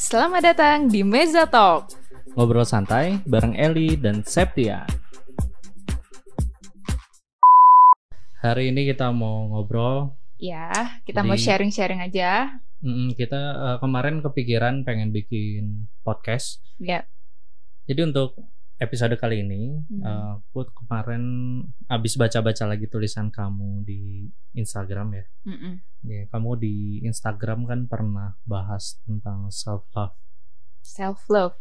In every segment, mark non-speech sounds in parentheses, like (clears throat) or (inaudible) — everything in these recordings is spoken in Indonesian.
Selamat datang di Meza Talk. Ngobrol santai bareng Eli dan Septia. Hari ini kita mau ngobrol. Ya, kita Jadi- mau sharing-sharing aja. Mm, kita eh, kemarin kepikiran pengen bikin podcast. Ya. Jadi untuk episode kali ini, Hmm. eh, aku kemarin abis baca-baca lagi tulisan kamu di Instagram ya. Mm-mm. Ya, kamu di Instagram kan pernah bahas tentang self love. Self love.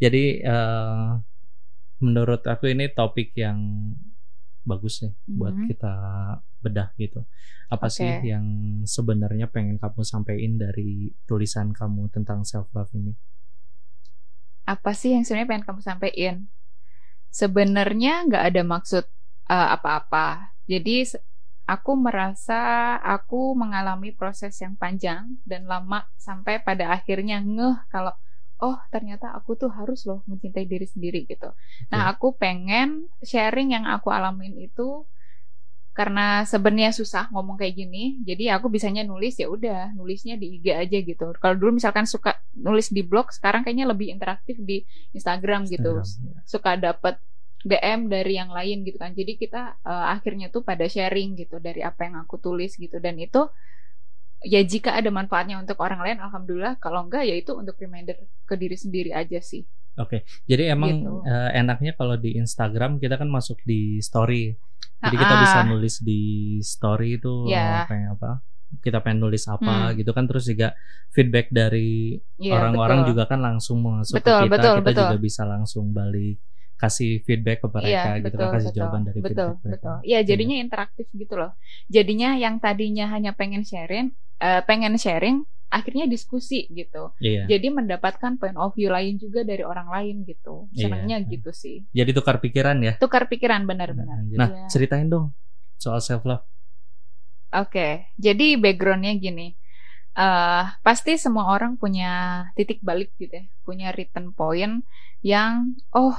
Jadi eh, menurut aku ini topik yang bagus nih buat Mhm. kita bedah gitu. Apa sih Oke. yang sebenarnya pengen kamu sampaikan dari tulisan kamu tentang self love ini? Apa sih yang sebenarnya pengen kamu sampaikan? Sebenarnya nggak ada maksud uh, apa-apa. Jadi aku merasa aku mengalami proses yang panjang dan lama sampai pada akhirnya ngeh kalau oh ternyata aku tuh harus loh mencintai diri sendiri gitu. Nah, aku pengen sharing yang aku alamin itu karena sebenarnya susah ngomong kayak gini, jadi aku bisanya nulis ya udah nulisnya di IG aja gitu. Kalau dulu misalkan suka nulis di blog, sekarang kayaknya lebih interaktif di Instagram gitu. Instagram, ya. Suka dapat DM dari yang lain gitu kan. Jadi kita eh, akhirnya tuh pada sharing gitu dari apa yang aku tulis gitu dan itu ya jika ada manfaatnya untuk orang lain alhamdulillah, kalau enggak ya itu untuk reminder ke diri sendiri aja sih. Oke, jadi emang Gitu. eh, enaknya kalau di Instagram kita kan masuk di story. Jadi kita Ah, bisa ah. nulis di story itu Ya. eh, pengen apa? Kita pengen nulis apa Hmm. gitu kan terus juga feedback dari Iya, orang-orang betul. juga kan langsung masuk Betul, ke kita, betul, kita betul. juga bisa langsung balik kasih feedback ke mereka gitu kan kasih jawaban dari Iya, betul, feedback mereka. betul. Iya, jadinya interaktif gitu loh. Jadinya yang tadinya hanya pengen sharing, eh, pengen sharing, akhirnya diskusi gitu. Iya. Jadi mendapatkan point of view lain juga dari orang lain gitu. Iya. Senangnya gitu sih. Jadi tukar pikiran ya. Tukar pikiran benar-benar. Nah, Iya. ceritain dong soal self love. Oke, jadi backgroundnya gini. eh pasti semua orang punya titik balik gitu ya, punya return point yang oh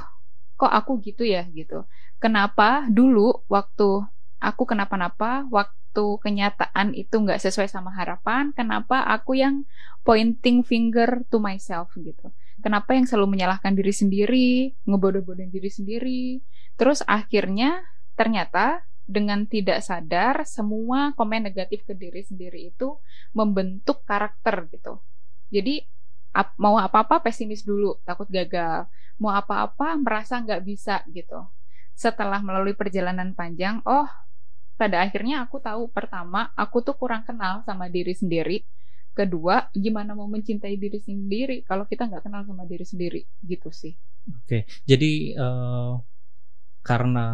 kok aku gitu ya gitu. Kenapa dulu waktu aku kenapa-napa, waktu kenyataan itu nggak sesuai sama harapan, kenapa aku yang pointing finger to myself gitu. Kenapa yang selalu menyalahkan diri sendiri, ngebodoh-bodohin diri sendiri. Terus akhirnya ternyata dengan tidak sadar semua komen negatif ke diri sendiri itu membentuk karakter gitu. Jadi ap- mau apa-apa pesimis dulu, takut gagal. Mau apa-apa merasa nggak bisa gitu. Setelah melalui perjalanan panjang, oh pada akhirnya aku tahu pertama aku tuh kurang kenal sama diri sendiri. Kedua, gimana mau mencintai diri sendiri kalau kita nggak kenal sama diri sendiri gitu sih. Oke, jadi eh, karena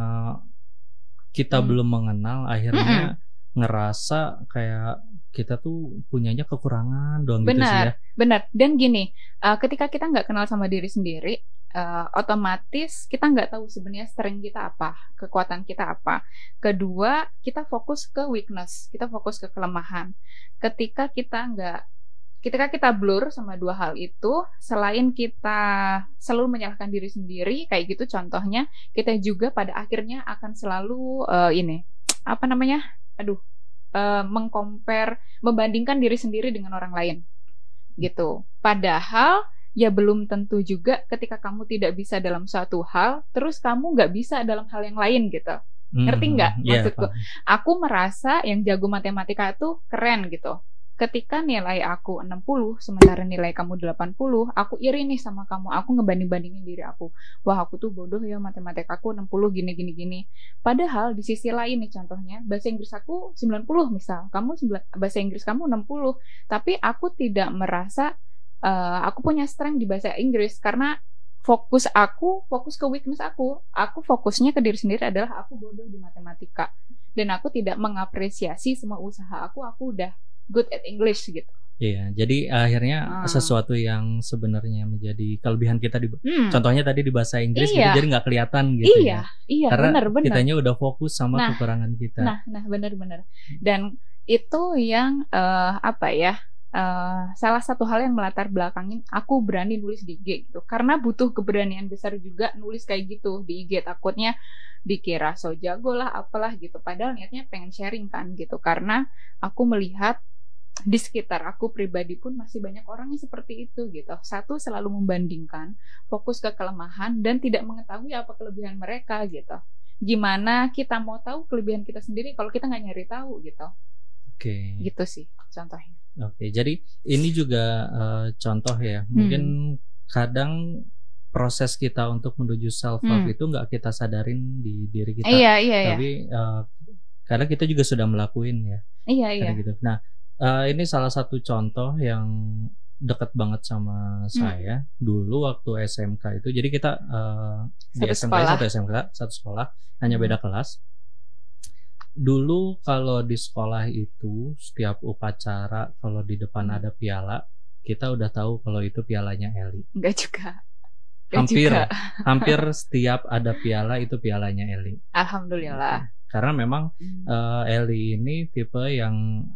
kita Hmm. belum mengenal, akhirnya ngerasa kayak kita tuh punyanya kekurangan doang gitu sih Benar, ya. benar. Dan gini, uh, ketika kita nggak kenal sama diri sendiri, uh, otomatis kita nggak tahu sebenarnya strength kita apa, kekuatan kita apa. Kedua, kita fokus ke weakness, kita fokus ke kelemahan. Ketika kita nggak ketika kita blur sama dua hal itu, selain kita selalu menyalahkan diri sendiri, kayak gitu contohnya, kita juga pada akhirnya akan selalu uh, ini apa namanya, aduh, uh, mengcompare membandingkan diri sendiri dengan orang lain gitu. Padahal ya belum tentu juga ketika kamu tidak bisa dalam suatu hal, terus kamu nggak bisa dalam hal yang lain gitu. Ngerti Hmm, nggak iya, maksudku? paham. Aku merasa yang jago matematika tuh keren gitu. Ketika nilai aku 60 sementara nilai kamu 80, aku iri nih sama kamu. Aku ngebanding-bandingin diri aku. Wah, aku tuh bodoh ya matematika aku 60 gini gini gini. Padahal di sisi lain nih contohnya, bahasa Inggris aku 90 misal, kamu 9 bahasa Inggris kamu 60. Tapi aku tidak merasa eh, aku punya strength di bahasa Inggris karena fokus aku fokus ke weakness aku. Aku fokusnya ke diri sendiri adalah aku bodoh di matematika dan aku tidak mengapresiasi semua usaha aku. Aku udah good at English gitu. Iya, jadi akhirnya Ah. sesuatu yang sebenarnya menjadi kelebihan kita di Hmm. contohnya tadi di bahasa Inggris gitu, Iya. jadi nggak kelihatan gitu iya, ya. iya, Karena benar, benar. kitanya udah fokus sama Nah, kekurangan kita. Nah, nah benar-benar. Dan itu yang eh, apa ya? Eh, salah satu hal yang melatar belakangin aku berani nulis di IG gitu. Karena butuh keberanian besar juga nulis kayak gitu di IG. Takutnya dikira so jago lah apalah gitu. Padahal niatnya pengen sharing kan gitu. Karena aku melihat di sekitar aku pribadi pun masih banyak orang yang seperti itu gitu. Satu selalu membandingkan, fokus ke kelemahan dan tidak mengetahui apa kelebihan mereka gitu. Gimana kita mau tahu kelebihan kita sendiri kalau kita nggak nyari tahu gitu. Oke. Gitu sih contohnya. Oke, jadi ini juga uh, contoh ya. Mungkin kadang proses kita untuk menuju self love Hmm. itu nggak kita sadarin di diri kita. Iya iya iya. Tapi uh, kadang kita juga sudah melakuin ya. Iya iya. Gitu. Nah, uh, ini salah satu contoh yang deket banget sama Hmm. saya dulu waktu SMK itu. Jadi kita uh, di SMK sekolah. satu SMK satu sekolah hanya Hmm. beda kelas. Dulu kalau di sekolah itu setiap upacara kalau di depan Hmm. ada piala kita udah tahu kalau itu pialanya Eli. Enggak juga. Enggak Hampir juga. hampir (laughs) setiap ada piala itu pialanya Eli. Alhamdulillah. Karena memang Hmm. uh, Eli ini tipe yang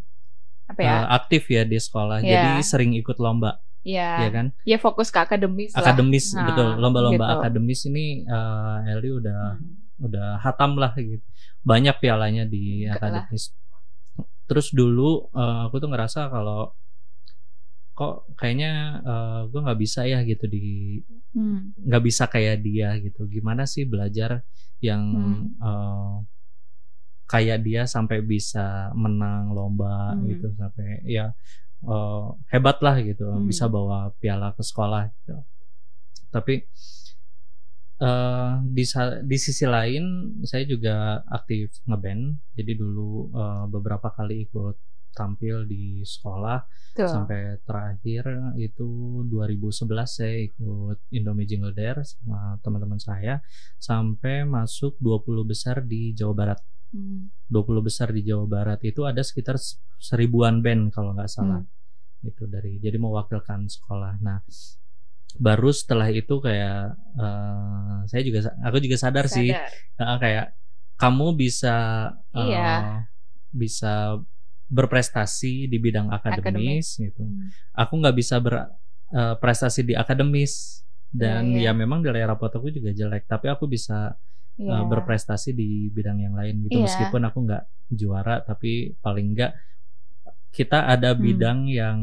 Apa ya? uh, aktif ya di sekolah, Iya. jadi sering ikut lomba, Iya. ya kan? Ya fokus ke akademis lah. Akademis, Nah, betul. Lomba-lomba gitu. akademis ini uh, Eli udah Hmm. Udah hatam lah gitu. Banyak pialanya di akademis. Terus dulu uh, aku tuh ngerasa kalau kok kayaknya uh, gue nggak bisa ya gitu di Hmm. nggak bisa kayak dia gitu. Gimana sih belajar yang Hmm. uh, kayak dia sampai bisa menang lomba Hmm. gitu sampai ya uh, hebat lah gitu Hmm. bisa bawa piala ke sekolah gitu. Tapi eh di di sisi lain saya juga aktif ngeband. Jadi dulu eh, beberapa kali ikut tampil di sekolah Tuh. sampai terakhir itu 2011 saya ikut Indomie Jingle Dare sama teman-teman saya sampai masuk 20 besar di Jawa Barat. Hmm. 20 besar di Jawa Barat itu ada sekitar seribuan band kalau nggak salah. Hmm. Itu dari jadi mewakilkan sekolah. Nah, baru setelah itu kayak eh, saya juga aku juga sadar, sih Sadar. eh, kayak kamu bisa eh, Iya. bisa berprestasi di bidang akademis, gitu. Hmm. Aku nggak bisa berprestasi di akademis dan Iya, iya. ya memang nilai rapot aku juga jelek, tapi aku bisa Iya. uh, berprestasi di bidang yang lain gitu Iya. meskipun aku nggak juara tapi paling nggak kita ada Hmm. bidang yang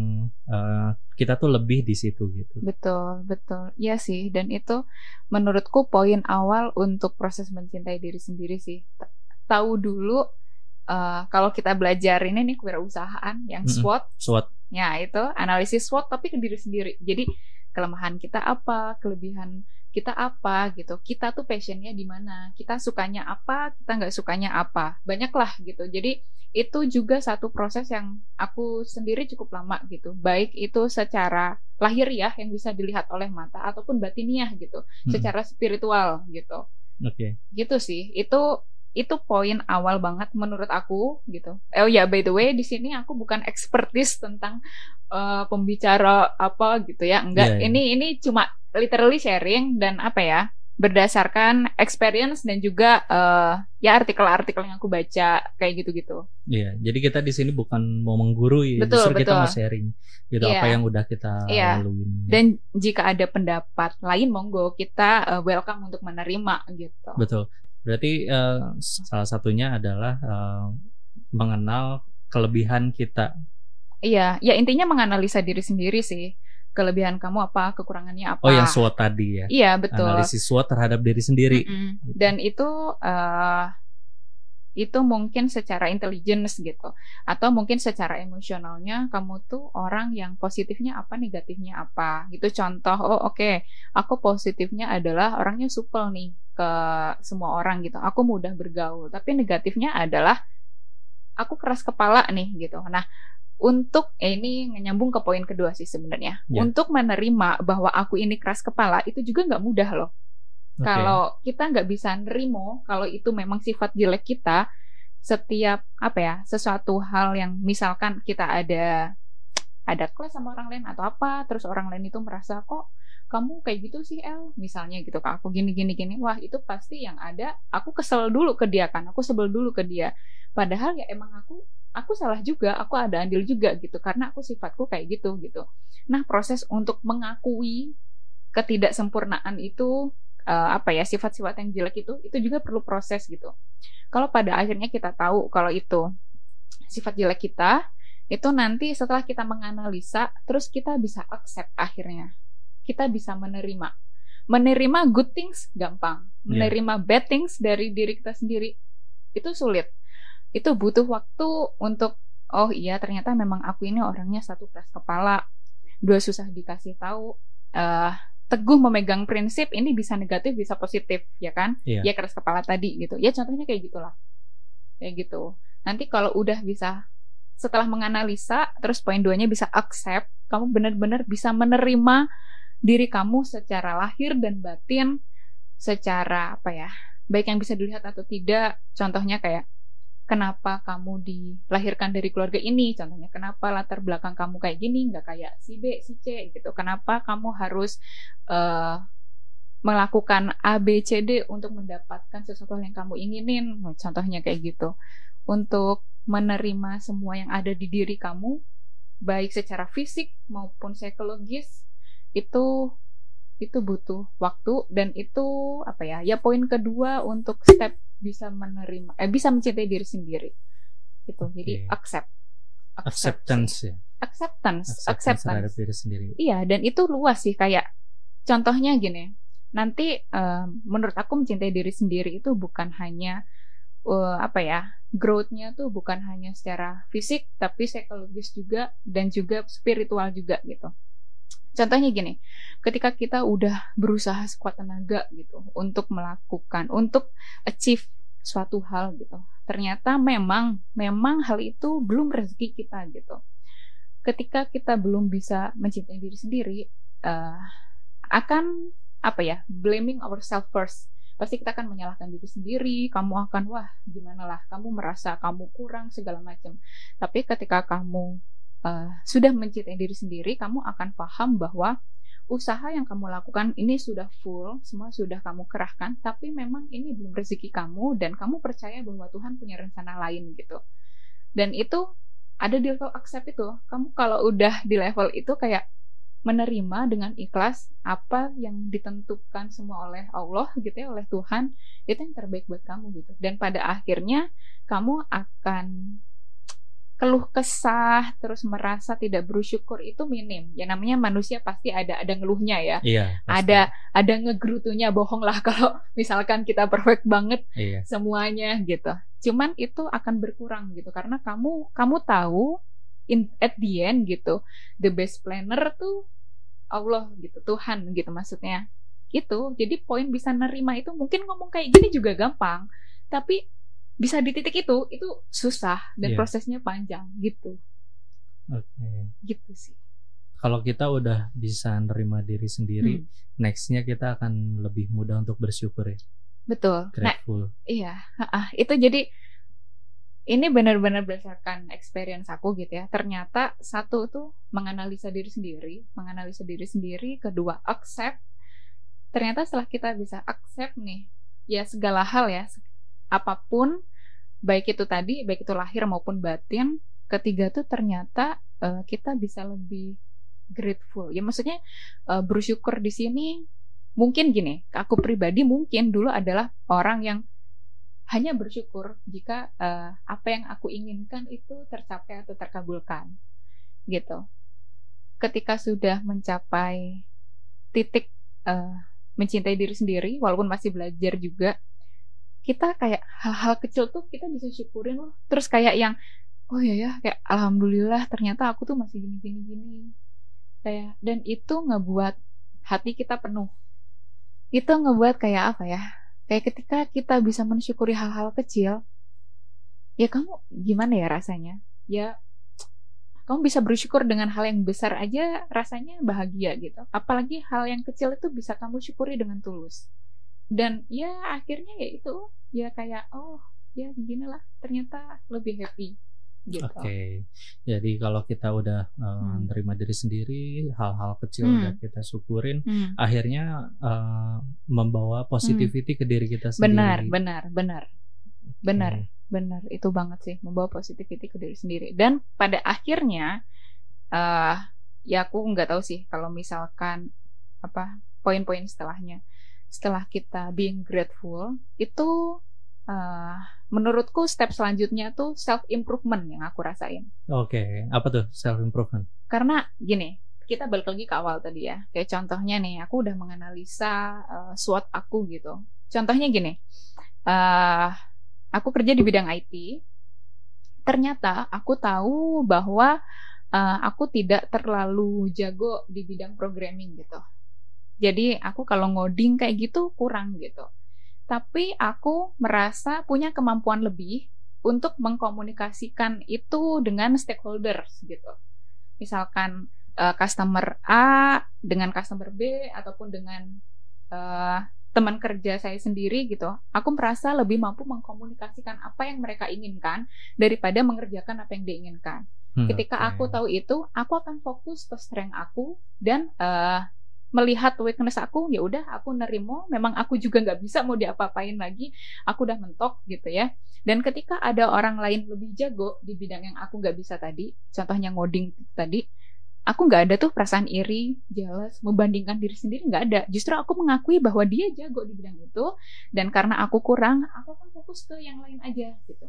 uh, kita tuh lebih di situ gitu Betul, betul. Iya sih, dan itu menurutku poin awal untuk proses mencintai diri sendiri sih. Tahu dulu eh, kalau kita belajar ini nih kewirausahaan yang. SWOT, SWOT ya itu analisis SWOT tapi ke diri sendiri. Jadi kelemahan kita apa, kelebihan kita apa gitu. Kita tuh passionnya di mana, kita sukanya apa, kita nggak sukanya apa. Banyak lah gitu. Jadi itu juga satu proses yang aku sendiri cukup lama gitu. Baik itu secara lahiriah yang bisa dilihat oleh mata ataupun batiniah gitu, Mm-mm. secara spiritual gitu. oke Gitu sih. Itu itu poin awal banget menurut aku gitu. Oh ya by the way di sini aku bukan expertise tentang eh, pembicara apa gitu ya. Enggak, Iya, iya. ini ini cuma literally sharing dan apa ya? berdasarkan experience dan juga eh, ya artikel-artikel yang aku baca kayak gitu-gitu. Iya, jadi kita di sini bukan mau menggurui, Betul, justru kita betul. mau sharing gitu Iya. apa yang udah kita Iya. laluin. Dan jika ada pendapat lain monggo kita eh, welcome untuk menerima gitu. Betul. Berarti eh, salah satunya adalah eh, mengenal kelebihan kita. Iya, ya intinya menganalisa diri sendiri sih. Kelebihan kamu apa, kekurangannya apa. Oh, yang SWOT tadi ya. Iya, betul. Analisis SWOT terhadap diri sendiri. Mm-mm. Gitu. Dan itu eh itu mungkin secara intelligence gitu atau mungkin secara emosionalnya kamu tuh orang yang positifnya apa negatifnya apa gitu contoh oh oke aku positifnya adalah orangnya supel nih ke semua orang gitu aku mudah bergaul tapi negatifnya adalah aku keras kepala nih gitu nah untuk eh, ini nyambung ke poin kedua sih sebenarnya. Ya. untuk menerima bahwa aku ini keras kepala itu juga nggak mudah loh. Oke. kalau kita nggak bisa nerimo kalau itu memang sifat jelek kita setiap apa ya sesuatu hal yang misalkan kita ada ada kelas sama orang lain atau apa terus orang lain itu merasa kok kamu kayak gitu sih El? Misalnya gitu ke aku gini gini gini. Wah itu pasti yang ada aku kesel dulu ke dia kan aku sebel dulu ke dia. Padahal ya emang aku aku salah juga aku ada andil juga gitu karena aku sifatku kayak gitu gitu. Nah proses untuk mengakui ketidaksempurnaan itu eh, apa ya sifat-sifat yang jelek itu itu juga perlu proses gitu. Kalau pada akhirnya kita tahu kalau itu sifat jelek kita, itu nanti setelah kita menganalisa terus kita bisa accept akhirnya. Kita bisa menerima. Menerima good things gampang. Iya. menerima bad things dari diri kita sendiri itu sulit itu butuh waktu untuk oh iya ternyata memang aku ini orangnya satu keras kepala. Dua susah dikasih tahu eh teguh memegang prinsip ini bisa negatif bisa positif ya kan? Iya. ya keras kepala tadi gitu. Ya contohnya kayak gitulah. Kayak gitu. Nanti kalau udah bisa setelah menganalisa terus poin duanya bisa accept kamu benar-benar bisa menerima diri kamu secara lahir dan batin secara apa ya baik yang bisa dilihat atau tidak. Contohnya kayak kenapa kamu dilahirkan dari keluarga ini? Contohnya kenapa latar belakang kamu kayak gini? Nggak kayak si B si C gitu. Kenapa kamu harus eh, melakukan A B C D untuk mendapatkan sesuatu yang kamu inginin? Nah, contohnya kayak gitu. Untuk menerima semua yang ada di diri kamu baik secara fisik maupun psikologis itu itu butuh waktu dan itu apa ya ya poin kedua untuk step bisa menerima eh bisa mencintai diri sendiri. Itu jadi Oke. accept. Acceptance ya? Acceptance. Acceptance terhadap acceptance. diri sendiri. Iya, dan itu luas sih. Kayak contohnya gini. Nanti eh, menurut aku mencintai diri sendiri itu bukan hanya eh, apa ya, growth-nya tuh bukan hanya secara fisik tapi psikologis juga dan juga spiritual juga gitu. Contohnya gini, ketika kita udah berusaha sekuat tenaga gitu untuk melakukan, untuk achieve suatu hal gitu. Ternyata memang memang hal itu belum rezeki kita gitu ketika kita belum bisa mencintai diri sendiri eh, akan apa ya blaming ourselves first pasti kita akan menyalahkan diri sendiri kamu akan wah gimana lah kamu merasa kamu kurang segala macam tapi ketika kamu eh, sudah mencintai diri sendiri kamu akan paham bahwa usaha yang kamu lakukan ini sudah full semua sudah kamu kerahkan tapi memang ini belum rezeki kamu dan kamu percaya bahwa Tuhan punya rencana lain gitu. Dan itu ada di level accept itu. Kamu kalau udah di level itu kayak menerima dengan ikhlas apa yang ditentukan semua oleh Allah gitu ya oleh Tuhan itu yang terbaik buat kamu gitu. Dan pada akhirnya kamu akan keluh kesah terus merasa tidak bersyukur itu minim ya namanya manusia pasti ada ada ngeluhnya ya iya pasti. ada ada ngegrutunya bohong lah (laughs) kalau misalkan kita perfect banget iya semuanya gitu. Cuman itu akan berkurang gitu karena kamu kamu tahu in at the end gitu the best planner tuh Allah gitu Tuhan gitu maksudnya gitu. Jadi poin bisa nerima itu mungkin ngomong kayak gini juga gampang, tapi bisa di titik itu itu susah dan Iya. prosesnya panjang gitu. oke Gitu sih. kalau kita udah bisa nerima diri sendiri Hmm, nextnya kita akan lebih mudah untuk bersyukur ya betul. Nah, grateful Iya, ha-ah. itu jadi ini benar-benar berdasarkan experience aku gitu ya. Ternyata satu tuh menganalisa diri sendiri, menganalisa diri sendiri, kedua accept. Ternyata setelah kita bisa accept nih, ya segala hal ya, apa pun baik itu tadi, baik itu lahir maupun batin, ketiga tuh ternyata eh, kita bisa lebih grateful. Ya maksudnya eh, bersyukur di sini mungkin gini, aku pribadi mungkin dulu adalah orang yang hanya bersyukur jika eh, apa yang aku inginkan itu tercapai atau terkabulkan, gitu. Ketika sudah mencapai titik eh, mencintai diri sendiri, walaupun masih belajar juga, kita kayak hal-hal kecil tuh kita bisa syukurin loh. Terus kayak yang, oh iya ya, kayak alhamdulillah ternyata aku tuh masih gini-gini gini. Kayak dan itu ngebuat hati kita penuh. Itu ngebuat kayak apa ya? Kayak ketika kita bisa mensyukuri hal-hal kecil, ya kamu gimana ya rasanya? Ya kamu bisa bersyukur dengan hal yang besar aja rasanya bahagia gitu. Apalagi hal yang kecil itu bisa kamu syukuri dengan tulus. Dan ya akhirnya ya itu ya kayak oh ya gini lah ternyata lebih happy gitu. Oke, jadi kalau kita udah uh, Hmm. diri sendiri, hal-hal kecil Hmm. udah kita syukurin, Hmm. akhirnya uh, membawa positivity ke diri kita sendiri. Benar, benar, benar. Benar, Oke. benar. Itu banget sih membawa positivity ke diri sendiri. Dan pada akhirnya eh ya aku nggak tahu sih kalau misalkan apa poin-poin setelahnya. Setelah kita being grateful itu uh, menurutku step selanjutnya tuh self improvement yang aku rasain. Oke, okay. apa tuh self improvement? Karena gini, kita balik lagi ke awal tadi ya. Kayak contohnya nih, aku udah menganalisa uh, SWOT aku gitu. Contohnya gini, uh, aku kerja di bidang IT. Ternyata aku tahu bahwa uh, aku tidak terlalu jago di bidang programming gitu. Jadi aku kalau ngoding kayak gitu kurang gitu tapi aku merasa punya kemampuan lebih untuk mengkomunikasikan itu dengan stakeholders gitu. Misalkan uh, customer A dengan customer B ataupun dengan uh, teman kerja saya sendiri gitu. Aku merasa lebih mampu mengkomunikasikan apa yang mereka inginkan daripada mengerjakan apa yang diinginkan. Hmm, Ketika okay. aku tahu itu, aku akan fokus ke strength aku dan uh, melihat weakness aku ya udah aku nerimo. Memang aku juga nggak bisa mau diapa-apain lagi. Aku udah mentok gitu ya. Dan ketika ada orang lain lebih jago di bidang yang aku nggak bisa tadi contohnya ngoding tadi aku nggak ada tuh perasaan iri jealous membandingkan diri sendiri nggak ada. Justru aku mengakui bahwa dia jago di bidang itu dan karena aku kurang aku akan fokus ke yang lain aja gitu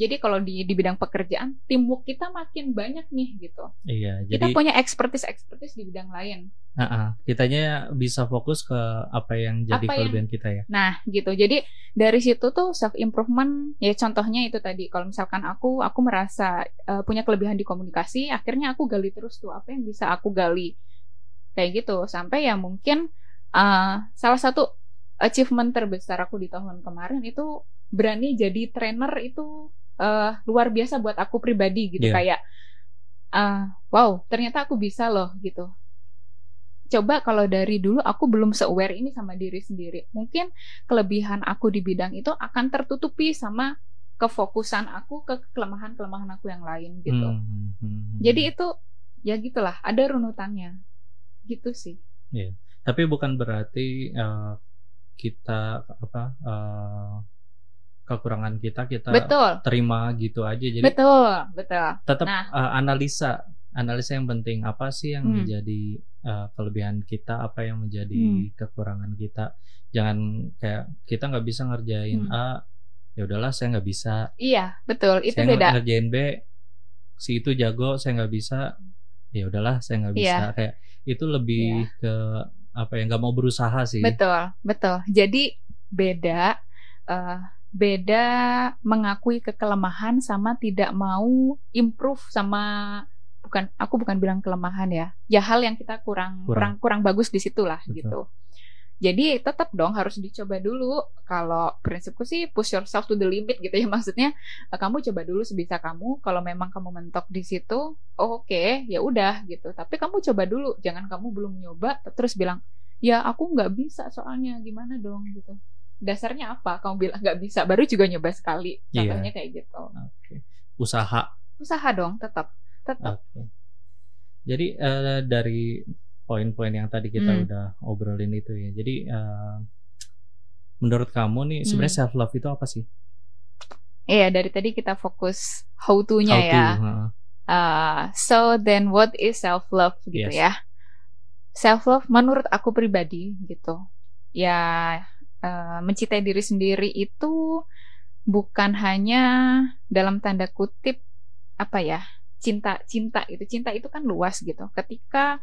jadi kalau di di bidang pekerjaan, teamwork kita makin banyak nih gitu. Iya. Jadi kita punya expertise expertise di bidang lain. Uh -uh, kitanya bisa fokus ke apa yang jadi apa kelebihan yang, kita ya. Nah gitu. Jadi dari situ tuh self improvement ya contohnya itu tadi. Kalau misalkan aku aku merasa uh, punya kelebihan di komunikasi, akhirnya aku gali terus tuh apa yang bisa aku gali kayak gitu sampai ya mungkin uh, salah satu achievement terbesar aku di tahun kemarin itu berani jadi trainer itu uh, luar biasa buat aku pribadi gitu yeah. kayak uh, wow ternyata aku bisa loh gitu coba kalau dari dulu aku belum se-aware ini sama diri sendiri mungkin kelebihan aku di bidang itu akan tertutupi sama kefokusan aku ke kelemahan-kelemahan aku yang lain gitu hmm, hmm, hmm, hmm. jadi itu ya gitulah ada runutannya gitu sih yeah. tapi bukan berarti uh, kita apa uh, kekurangan kita kita betul. terima gitu aja jadi betul betul tetap nah. uh, analisa analisa yang penting apa sih yang hmm. menjadi uh, kelebihan kita apa yang menjadi hmm. kekurangan kita jangan kayak kita nggak bisa ngerjain hmm. A ya udahlah saya nggak bisa iya betul itu saya beda ngerjain B si itu jago saya nggak bisa ya udahlah saya nggak bisa yeah. kayak itu lebih yeah. ke apa ya nggak mau berusaha sih betul betul jadi beda uh, beda mengakui kekelemahan sama tidak mau improve sama bukan aku bukan bilang kelemahan ya ya hal yang kita kurang kurang. kurang, kurang bagus di situlah gitu. Jadi tetap dong harus dicoba dulu. Kalau prinsipku sih push yourself to the limit gitu ya (laughs) maksudnya eh, kamu coba dulu sebisa kamu. Kalau memang kamu mentok di situ oh, oke okay, ya udah gitu. Tapi kamu coba dulu. Jangan kamu belum nyoba terus bilang ya aku nggak bisa soalnya. Gimana dong? gitu dasarnya apa kamu bilang nggak bisa baru juga nyoba sekali iya. contohnya yeah. kayak gitu okay. usaha usaha dong tetap tetap okay. jadi uh, dari poin-poin yang tadi kita hmm. udah obrolin itu ya jadi uh, menurut kamu nih sebenarnya hmm. self love itu apa sih Iya, dari tadi kita fokus how to-nya how ya. To, uh. Uh, so then what is self love gitu yes. ya? Self love menurut aku pribadi gitu. Ya uh, mencintai diri sendiri itu bukan hanya dalam tanda kutip apa ya cinta cinta itu cinta itu kan luas gitu. Ketika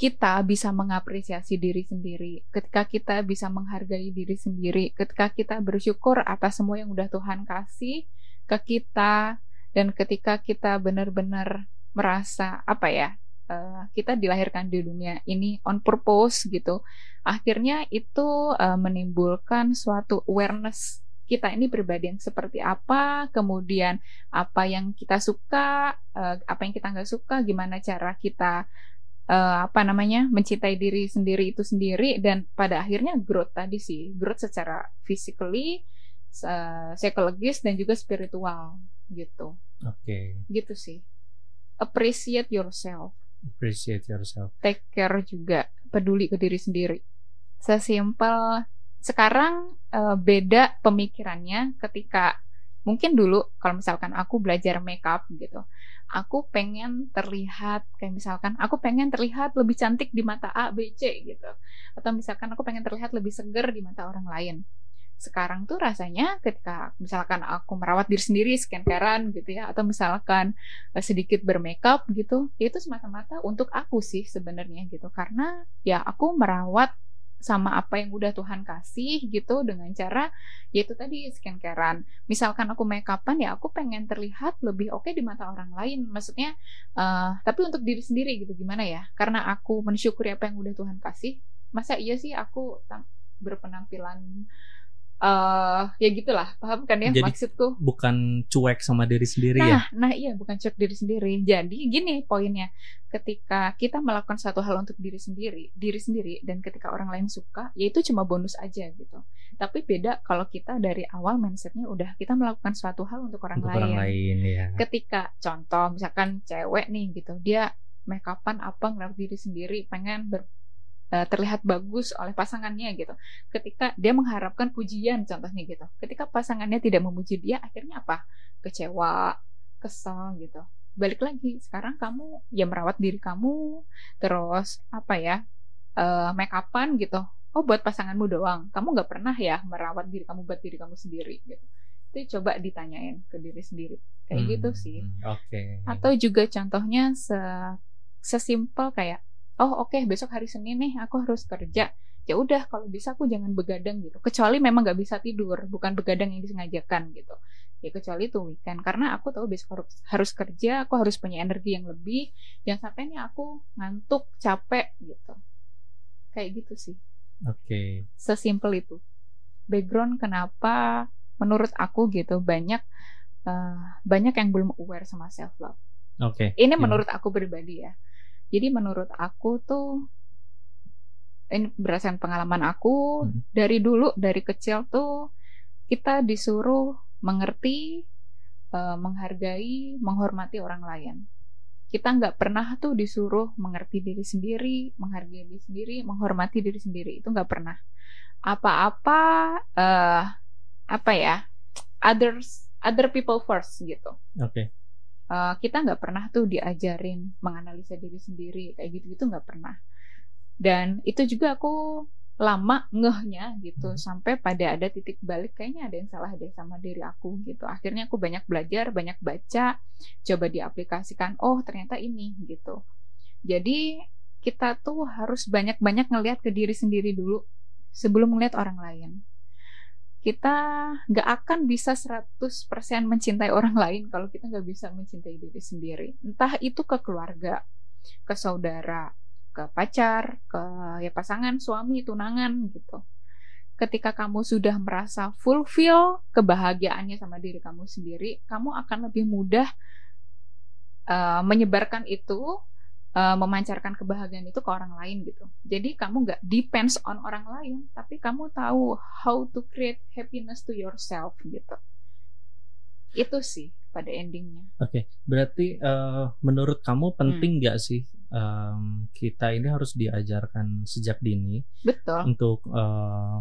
kita bisa mengapresiasi diri sendiri, ketika kita bisa menghargai diri sendiri, ketika kita bersyukur atas semua yang udah Tuhan kasih ke kita, dan ketika kita benar-benar merasa apa ya, uh, kita dilahirkan di dunia ini on purpose gitu akhirnya itu uh, menimbulkan suatu awareness kita ini pribadi yang seperti apa, kemudian apa yang kita suka, uh, apa yang kita nggak suka, gimana cara kita uh, apa namanya mencintai diri sendiri itu sendiri, dan pada akhirnya growth tadi sih, growth secara physically, uh, psikologis dan juga spiritual gitu. Oke. Okay. Gitu sih. Appreciate yourself appreciate yourself. Take care juga. Peduli ke diri sendiri. Sesimpel sekarang uh, beda pemikirannya ketika mungkin dulu kalau misalkan aku belajar makeup gitu aku pengen terlihat kayak misalkan aku pengen terlihat lebih cantik di mata A B C gitu. Atau misalkan aku pengen terlihat lebih seger di mata orang lain sekarang tuh rasanya ketika misalkan aku merawat diri sendiri skincare gitu ya atau misalkan uh, sedikit bermakeup gitu ya itu semata-mata untuk aku sih sebenarnya gitu karena ya aku merawat sama apa yang udah Tuhan kasih gitu dengan cara yaitu tadi skincarean. Misalkan aku make upan ya aku pengen terlihat lebih oke okay di mata orang lain. Maksudnya uh, tapi untuk diri sendiri gitu gimana ya? Karena aku mensyukuri apa yang udah Tuhan kasih. Masa iya sih aku berpenampilan uh, ya gitulah. Paham kan ya Jadi, maksudku? bukan cuek sama diri sendiri nah, ya? Nah iya bukan cuek diri sendiri. Jadi gini poinnya. Ketika kita melakukan satu hal untuk diri sendiri diri sendiri dan ketika orang lain suka ya itu cuma bonus aja gitu. Tapi beda kalau kita dari awal mindsetnya udah kita melakukan suatu hal untuk orang untuk lain orang lain. ya ketika contoh misalkan cewek nih gitu dia make upan apa ngerawat diri sendiri pengen ber, uh, terlihat bagus oleh pasangannya gitu. Ketika dia mengharapkan pujian contohnya gitu. Ketika pasangannya tidak memuji dia akhirnya apa? Kecewa, kesal gitu. Balik lagi, sekarang kamu ya merawat diri kamu terus apa ya? Uh, make upan gitu. Oh buat pasanganmu doang. Kamu nggak pernah ya merawat diri kamu buat diri kamu sendiri gitu. Itu coba ditanyain ke diri sendiri. Kayak Hmm, gitu sih. oke Atau juga contohnya se sesimpel kayak oh oke besok hari Senin nih aku harus kerja. Ya udah kalau bisa aku jangan begadang gitu. Kecuali memang nggak bisa tidur bukan begadang yang disengajakan gitu. Ya kecuali itu weekend. Karena aku tahu besok harus harus kerja aku harus punya energi yang lebih. Jangan sampai nih aku ngantuk capek gitu. Kayak gitu sih. Oke. Sesimpel itu. Background kenapa menurut aku gitu banyak eh, banyak yang belum aware sama self love oke. Ini Gimana? menurut aku pribadi ya. Jadi menurut aku tuh ini berdasarkan pengalaman aku Hmm. dari dulu dari kecil tuh kita disuruh mengerti, eh, menghargai, menghormati orang lain. Kita nggak pernah tuh disuruh mengerti diri sendiri, menghargai diri sendiri, menghormati diri sendiri itu nggak pernah. Apa-apa eh apa ya others other people first gitu oke uh, kita nggak pernah tuh diajarin menganalisa diri sendiri kayak gitu gitu nggak pernah. Dan itu juga aku lama ngehnya gitu Hmm. sampai pada ada titik balik kayaknya ada yang salah deh sama diri aku gitu. Akhirnya aku banyak belajar banyak baca coba diaplikasikan oh ternyata ini gitu. Jadi kita tuh harus banyak-banyak ngelihat ke diri sendiri dulu sebelum ngelihat orang lain kita nggak akan bisa 100% mencintai orang lain kalau kita nggak bisa mencintai diri sendiri. Entah itu ke keluarga, ke saudara, ke pacar, ke ya pasangan, suami, tunangan gitu. Ketika kamu sudah merasa fulfill kebahagiaannya sama diri kamu sendiri, kamu akan lebih mudah uh, menyebarkan itu, uh, memancarkan kebahagiaan itu ke orang lain gitu. Jadi kamu nggak depends on orang lain, tapi kamu tahu how to create happiness to yourself gitu. Itu sih pada endingnya. Oke, berarti eh, menurut kamu Hmm. penting nggak sih em, kita ini harus diajarkan sejak dini Betul. untuk eh,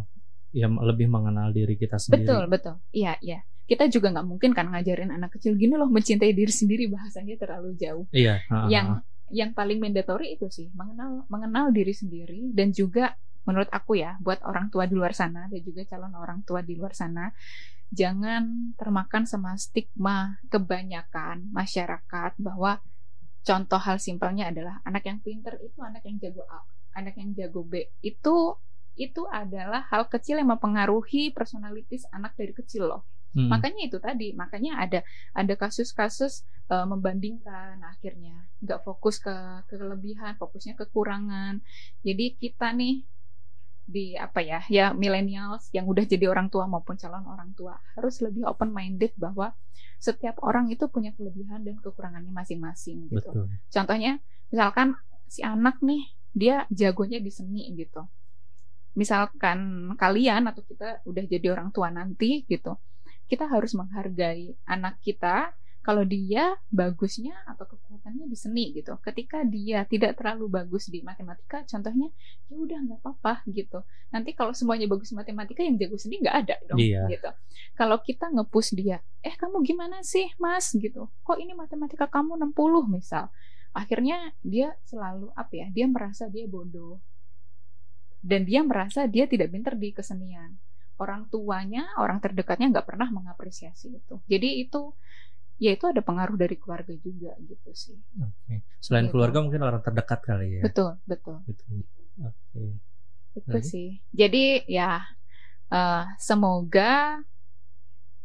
ya lebih mengenal diri kita sendiri? Betul, betul. Iya, iya. Kita juga nggak mungkin kan ngajarin anak kecil gini loh mencintai diri sendiri bahasanya terlalu jauh. Iya. ha. Yang yang paling mandatory itu sih mengenal mengenal diri sendiri dan juga menurut aku ya buat orang tua di luar sana dan juga calon orang tua di luar sana jangan termakan sama stigma kebanyakan masyarakat bahwa contoh hal simpelnya adalah anak yang pinter itu anak yang jago A, anak yang jago B. Itu itu adalah hal kecil yang mempengaruhi personalities anak dari kecil loh. Hmm. Makanya itu tadi, makanya ada ada kasus-kasus uh, membandingkan akhirnya nggak fokus ke kelebihan, fokusnya kekurangan. Jadi kita nih di apa ya ya millennials yang udah jadi orang tua maupun calon orang tua harus lebih open minded bahwa setiap orang itu punya kelebihan dan kekurangannya masing-masing gitu. Betul. Contohnya misalkan si anak nih dia jagonya di seni gitu. Misalkan kalian atau kita udah jadi orang tua nanti gitu. Kita harus menghargai anak kita kalau dia bagusnya atau kekuatannya di seni gitu. Ketika dia tidak terlalu bagus di matematika, contohnya ya udah nggak apa-apa gitu. Nanti kalau semuanya bagus matematika yang jago seni nggak ada dong Iya. gitu. Kalau kita ngepush dia, eh kamu gimana sih mas gitu? Kok ini matematika kamu 60 misal? Akhirnya dia selalu apa ya? Dia merasa dia bodoh dan dia merasa dia tidak pinter di kesenian. Orang tuanya, orang terdekatnya nggak pernah mengapresiasi itu. Jadi itu ya itu ada pengaruh dari keluarga juga gitu sih. Oke. Selain Gitu. keluarga mungkin orang terdekat kali ya. Betul, betul. Gitu. Oke. Itu Lagi? sih. Jadi ya eh, semoga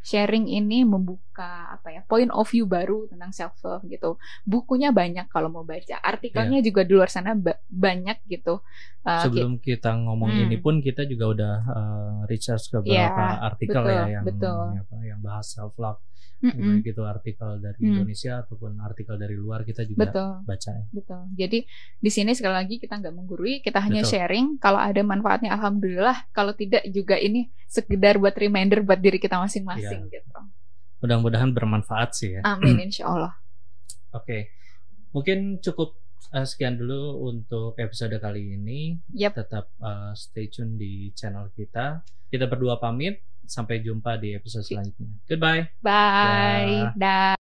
sharing ini membuka apa ya point of view baru tentang self love gitu. Bukunya banyak kalau mau baca. Artikelnya juga di luar sana ba- banyak gitu. Iya. Sebelum kita ngomong Hmm. ini pun kita juga udah uh, research ke Iya, beberapa artikel betul, ya yang betul. apa, yang bahas self love. Mm-mm, Baik itu artikel dari Hmm. Indonesia ataupun artikel dari luar kita juga betul. baca ya. Betul. Jadi di sini sekali lagi kita nggak menggurui, kita hanya Betul. sharing. Kalau ada manfaatnya, alhamdulillah. Kalau tidak juga ini sekedar buat reminder buat diri kita masing-masing Iya. gitu. Mudah-mudahan bermanfaat sih ya. Amin, (clears throat) insya Allah. Oke. Mungkin cukup uh, sekian dulu untuk episode kali ini. Yap. Tetap uh, stay tune di channel kita. Kita berdua pamit. Sampai jumpa di episode selanjutnya. Goodbye. Bye. Dah.